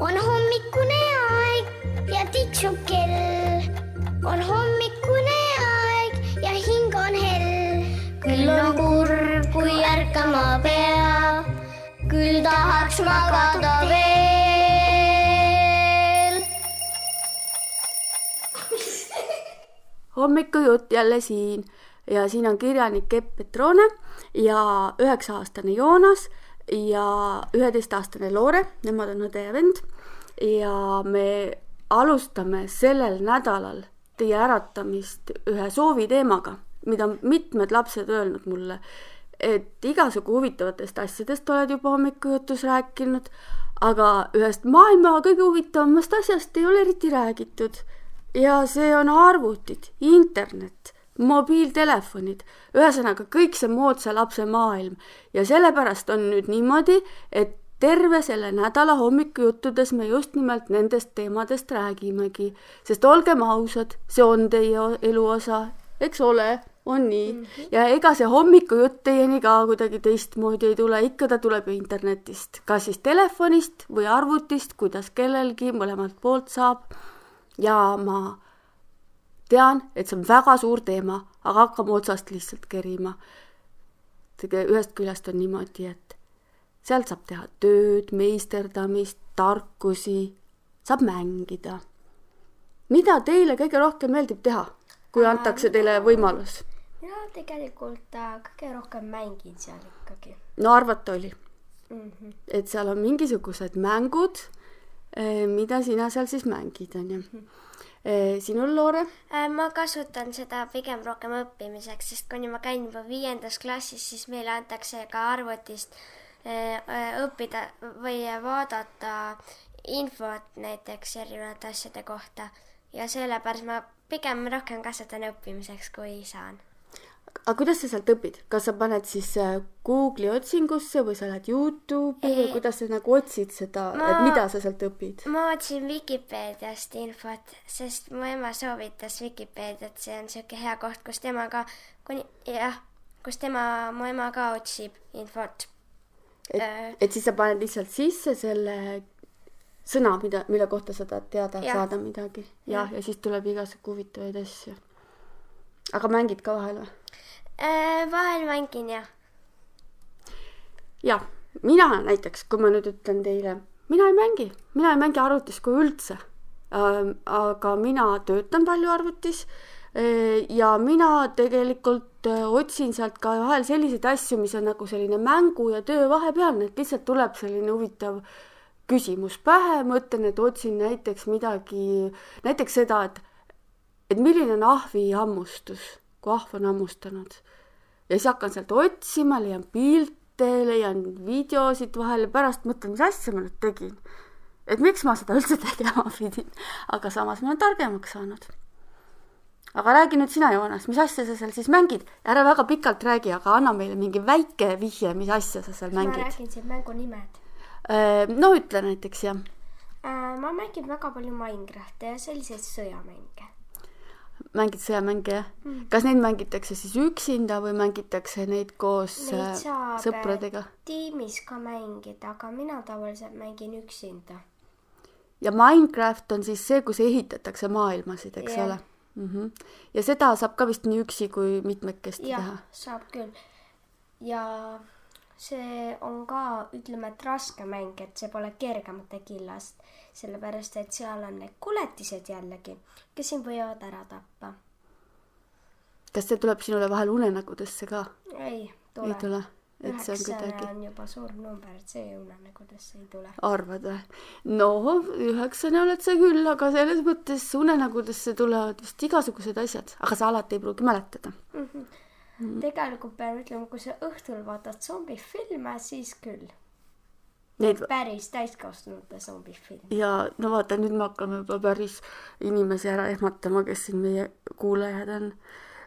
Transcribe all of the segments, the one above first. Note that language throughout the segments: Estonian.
on hommikune aeg ja tiksub kell. on hommikune aeg ja hing on hell. küll on kurb, kui ärkama pea, küll tahaks magada veel. hommikujutt jälle siin ja siin on kirjanik Epp Petrone ja üheksa-aastane Joonas ja üheteistaastane Loore, nemad on õde ja vend. ja me alustame sellel nädalal teie äratamist ühe sooviteemaga, mida on mitmed lapsed öelnud mulle, et igasugu huvitavatest asjadest oled juba hommikujutus rääkinud, aga ühest maailma kõige huvitavamast asjast ei ole eriti räägitud. ja see on arvutid, internet mobiiltelefonid, ühesõnaga kõik see moodsa lapse maailm ja sellepärast on nüüd niimoodi, et terve selle nädala hommikujuttudes me just nimelt nendest teemadest räägimegi, sest olgem ausad, see on teie elu osa, eks ole, on nii mm. -hmm. ja ega see hommikujutt teieni ka kuidagi teistmoodi ei tule, ikka ta tuleb ju internetist, kas siis telefonist või arvutist, kuidas kellelgi mõlemalt poolt saab. ja ma tean, et see on väga suur teema, aga hakkame otsast lihtsalt kerima. ühest küljest on niimoodi, et sealt saab teha tööd, meisterdamist, tarkusi, saab mängida. mida teile kõige rohkem meeldib teha, kui antakse teile võimalus? mina tegelikult äh, kõige rohkem mängin seal ikkagi. no arvata oli mm. -hmm. et seal on mingisugused mängud, eh, mida sina seal siis mängid, onju Eh, sinul, Loore? Äh, ma kasutan seda pigem rohkem õppimiseks, sest kuni ma käin juba viiendas klassis, siis meile antakse ka arvutist äh, äh, õppida või vaadata infot näiteks erinevate asjade kohta ja sellepärast ma pigem rohkem kasutan õppimiseks, kui saan aga kuidas sa sealt õpid, kas sa paned siis äh, Google'i otsingusse või sa lähed Youtube'i või kuidas sa nagu otsid seda et mida sa sealt õpid? ma otsin Vikipeediast infot, sest mu ema soovitas Vikipeediat, see on siuke hea koht, kus tema ka, kuni jah, kus tema, mu ema ka otsib infot. et äh..., et siis sa paned lihtsalt sisse selle sõna, mida, mille kohta sa tahad teada ja. saada midagi ja, ja., ja siis tuleb igasugu huvitavaid asju. Aga mängid ka vahel või? Äh, vahel mängin jah. jah, mina näiteks, kui ma nüüd ütlen teile, mina ei mängi, mina ei mängi arvutis kui üldse. aga mina töötan palju arvutis äh, ja mina tegelikult äh, otsin sealt ka vahel selliseid asju, mis on nagu selline mängu ja töö vahepealne, et lihtsalt tuleb selline huvitav küsimus pähe, mõtlen, et otsin näiteks midagi, näiteks seda, et, et milline on ahvi hammustus kui ahv on hammustanud. ja siis hakkan sealt otsima, leian pilte, leian videosid vahel ja pärast mõtlen, mis asja ma nüüd tegin. et miks ma seda üldse tegema pidin. aga samas ma olen targemaks saanud. aga räägi nüüd sina, Joonas, mis asja sa seal siis mängid? ära väga pikalt räägi, aga anna meile mingi väike vihje, mis asja sa seal mängid. ma räägin siin mängu nimed. Äh, no ütle näiteks, jah. Äh, ma mängin väga palju Minecrafti ja selliseid sõjamänge mängid sõjamänge, mm.? kas neid mängitakse siis üksinda või mängitakse neid koos neid äh, saab sõpradega? tiimis ka mängida, aga mina tavaliselt mängin üksinda. ja Minecraft on siis see, kus ehitatakse maailmasid, eks yeah. ole mm? -hmm. ja seda saab ka vist nii üksi kui mitmekesti ja, teha? saab küll. ja see on ka, ütleme, et raske mäng, et see pole kergemate killast sellepärast et seal on need kuletised jällegi, kes sind võivad ära tappa. kas see tuleb sinule vahel unenägudesse ka? ei tule. ei tule? et see on kuidagi. on juba suur number, et see unenägudesse ei tule. arvad või? no üheksane oled sa küll, aga selles mõttes unenägudesse tulevad vist igasugused asjad, aga sa alati ei pruugi mäletada mm. -hmm. Mm tegelikult pean ütlema, kui sa õhtul vaatad zombifilme, siis küll Neid... päris täiskasvanute zombifilm. ja no vaata, nüüd me hakkame juba päris inimesi ära ehmatama, kes siin meie kuulajad on.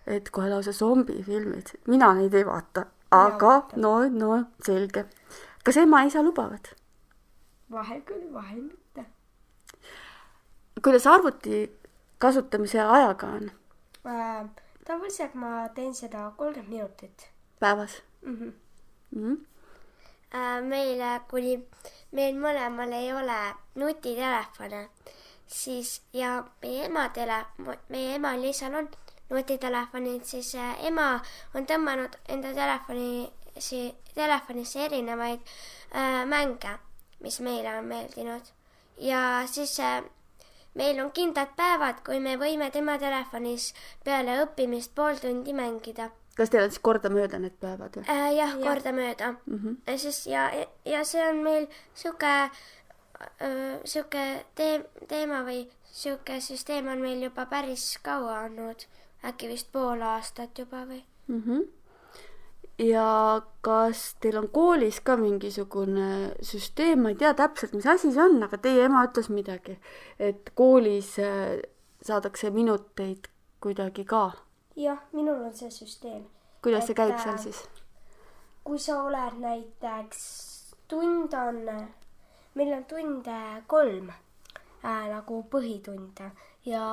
et kohe lausa zombifilmid, mina neid ei vaata, aga no, no selge. kas ema-isa lubavad? vahel küll, vahel mitte. kuidas arvuti kasutamise ajaga on äh,? Tavaliselt ma teen seda kolmkümmend minutit. päevas mm? -hmm. Mm -hmm äh, meile, kuni meil mõlemal ei ole nutitelefone, siis ja meie ema tele, meie emal ja isal on nutitelefonid, siis äh, ema on tõmmanud enda telefoni, telefonisse erinevaid äh, mänge, mis meile on meeldinud ja siis äh, meil on kindlad päevad, kui me võime tema telefonis peale õppimist pool tundi mängida kas teil on siis kordamööda need päevad või? äh,. jah ja., kordamööda mm. -hmm. ja siis ja, ja see on meil sihuke äh,, sihuke tee-, teema või sihuke süsteem on meil juba päris kaua olnud, äkki vist pool aastat juba või mm. -hmm ja kas teil on koolis ka mingisugune süsteem, ma ei tea täpselt, mis asi see on, aga teie ema ütles midagi, et koolis äh, saadakse minuteid kuidagi ka jah, minul on see süsteem. kuidas see käib seal äh, siis? kui sa oled näiteks, tund on, meil on tunde kolm äh, nagu põhitunde ja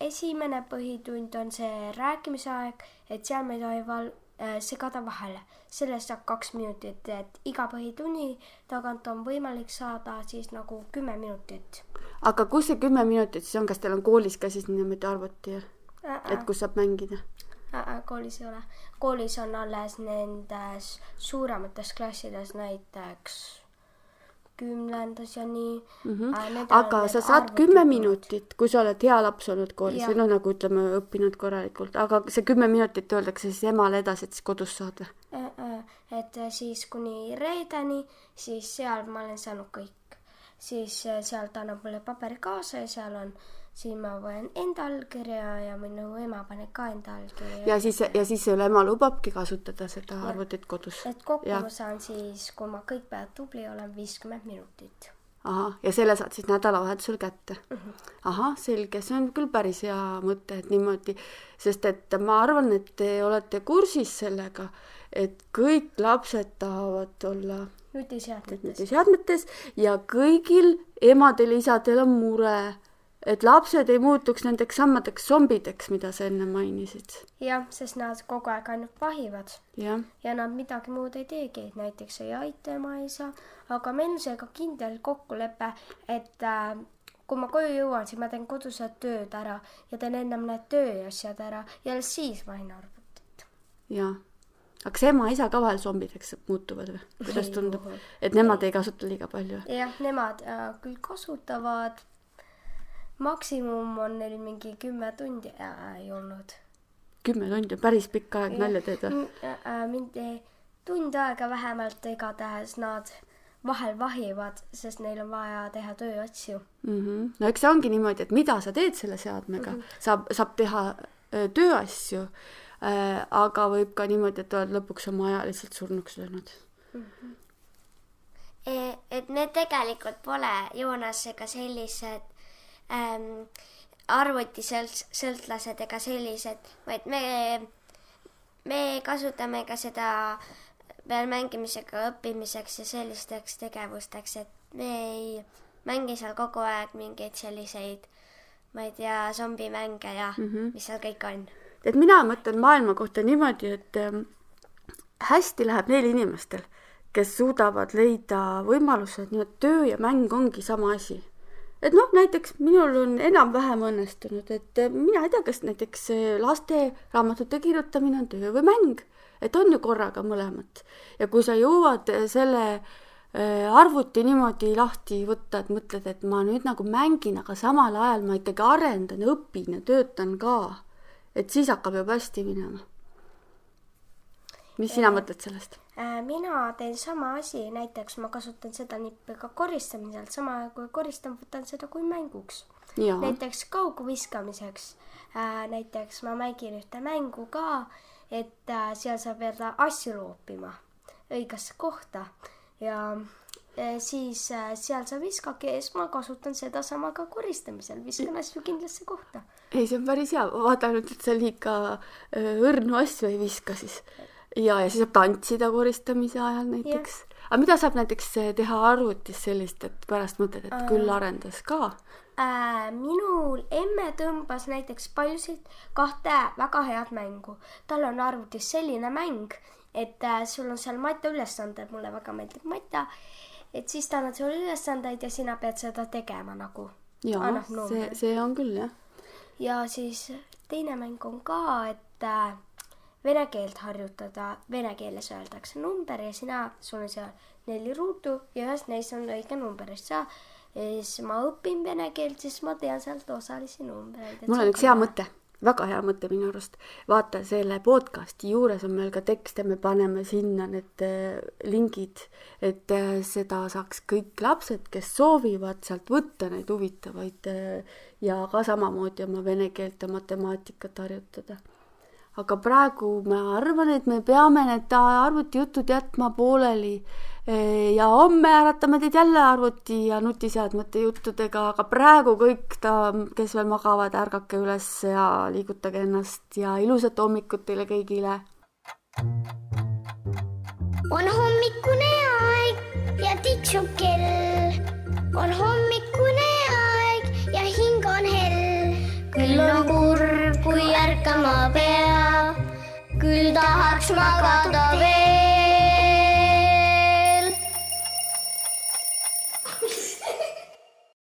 esimene põhitund on see rääkimise aeg, et seal me ei tohi val- äh,, segada vahele. sellest saab kaks minutit, et iga põhitunni tagant on võimalik saada siis nagu kümme minutit. aga kus see kümme minutit siis on, kas teil on koolis ka siis niimoodi arvuti? et kus saab mängida? koolis ei ole. koolis on alles nendes suuremates klassides näiteks kümnendas ja nii mm. -hmm. aga sa saad kümme minutit, kui sa oled hea laps olnud koolis või noh, nagu ütleme, õppinud korralikult, aga see kümme minutit öeldakse siis emale edasi, et siis kodus saad või? et siis kuni reedeni, siis seal ma olen saanud kõik. siis seal ta annab mulle paberi kaasa ja seal on äh, siis ma panen enda allkirja ja minu ema paneb ka enda allkirja. ja siis, ja siis sul ema lubabki kasutada seda ja. arvutit kodus? et kokku ja. ma saan siis, kui ma kõik päevad tubli olen, viiskümmend minutit. ahah, ja selle saad siis nädalavahetusel kätte mm? -hmm. ahah, selge, see on küll päris hea mõte, et niimoodi, sest et ma arvan, et te olete kursis sellega, et kõik lapsed tahavad olla nutiseadmetes, nutiseadmetes ja kõigil emadel-isadel on mure et lapsed ei muutuks nendeks samadeks zombideks, mida sa enne mainisid. jah, sest nad kogu aeg ainult vahivad. ja nad midagi muud ei teegi, näiteks ei aita ema ei saa, aga meil on seega kindel kokkulepe, et äh, kui ma koju jõuan, siis ma teen kodused tööd ära ja teen ennem need tööasjad ära ja alles siis vahin arvutit. jah aga kas ema-isa ka vahel zombideks muutuvad või? kuidas tundub, et nemad ei kasuta liiga palju? jah, nemad äh, küll kasutavad maksimum on neil mingi kümme tundi äh, ei olnud. kümme tundi on päris pikk aeg, nalja teed või? Äh, mind tund aega vähemalt, igatahes nad vahel vahivad, sest neil on vaja teha tööasju mm. -hmm. no eks see ongi niimoodi, et mida sa teed selle seadmega mm, -hmm. saab, saab teha öö, tööasju äh,, aga võib ka niimoodi, et oled lõpuks oma aja lihtsalt surnuks löönud mm. -hmm. et need tegelikult pole Joonas ega sellised ähm, arvutisõltlased ega sellised, vaid me, me kasutame ka seda peale mängimisega õppimiseks ja sellisteks tegevusteks, et me ei mängi seal kogu aeg mingeid selliseid, ma ei tea, zombimänge ja mm -hmm. mis seal kõik on. et mina mõtlen maailma kohta niimoodi, et ähm, hästi läheb neil inimestel, kes suudavad leida võimaluse, et nii-öelda töö ja mäng ongi sama asi et noh, näiteks minul on enam-vähem õnnestunud, et eh, mina ei tea, kas näiteks lasteraamatute kirjutamine on töö või mäng, et on ju korraga mõlemat. ja kui sa jõuad eh, selle arvuti niimoodi lahti võtta, et mõtled, et ma nüüd nagu mängin, aga samal ajal ma ikkagi arendan õpin ja töötan ka, et siis hakkab juba hästi minema mis sina mõtled sellest? Äh, mina teen sama asi, näiteks ma kasutan seda nippi ka koristamisel, sama kui koristan, võtan seda kui mänguks. näiteks kauguviskamiseks. Äh, näiteks ma mängin ühte mängu ka, et äh, seal saab jääda asju loopima õigesse kohta ja siis seal sa viskadki ja siis ma kasutan sedasama ka koristamisel, viskan asju kindlasse kohta. ei, see on päris hea, vaata ainult, et sa liiga õrnu asju ei viska siis ja, ja siis saab tantsida koristamise ajal näiteks. aga mida saab näiteks eh, teha arvutis sellist, et pärast mõtled, et küll arendas ka äh,? minul emme tõmbas näiteks paljusid kahte väga head mängu. tal on arvutis selline mäng et äh, sul on seal Mata ülesanded, mulle väga meeldib Mata, et siis ta annab sulle ülesandeid ja sina pead seda tegema nagu. jaa see, see on küll jah. ja siis teine mäng on ka, et äh, vene keelt harjutada, vene keeles öeldakse number ja sina, sul on seal neli ruutu ja ühes neist on õige number ja sa, siis ma õpin vene keelt, siis ma tean sealt osalisi numbreid. mul on üks hea mõte, väga hea mõte minu arust. vaata, selle podcast'i juures on meil ka tekst ja me paneme sinna need äh, lingid, et äh, seda saaks kõik lapsed, kes soovivad sealt võtta neid huvitavaid äh, ja ka samamoodi oma vene keelt ja matemaatikat harjutada aga praegu ma arvan, et me peame need arvutijutud jätma pooleli Eh, ja homme äratame teid jälle arvuti ja nutiseadmete juttudega, aga praegu kõik ta, kes veel magavad, ärgake üles ja liigutage ennast ja ilusat hommikut teile kõigile. on hommikune aeg ja tiksub kell. on hommikune դահացմա կատավե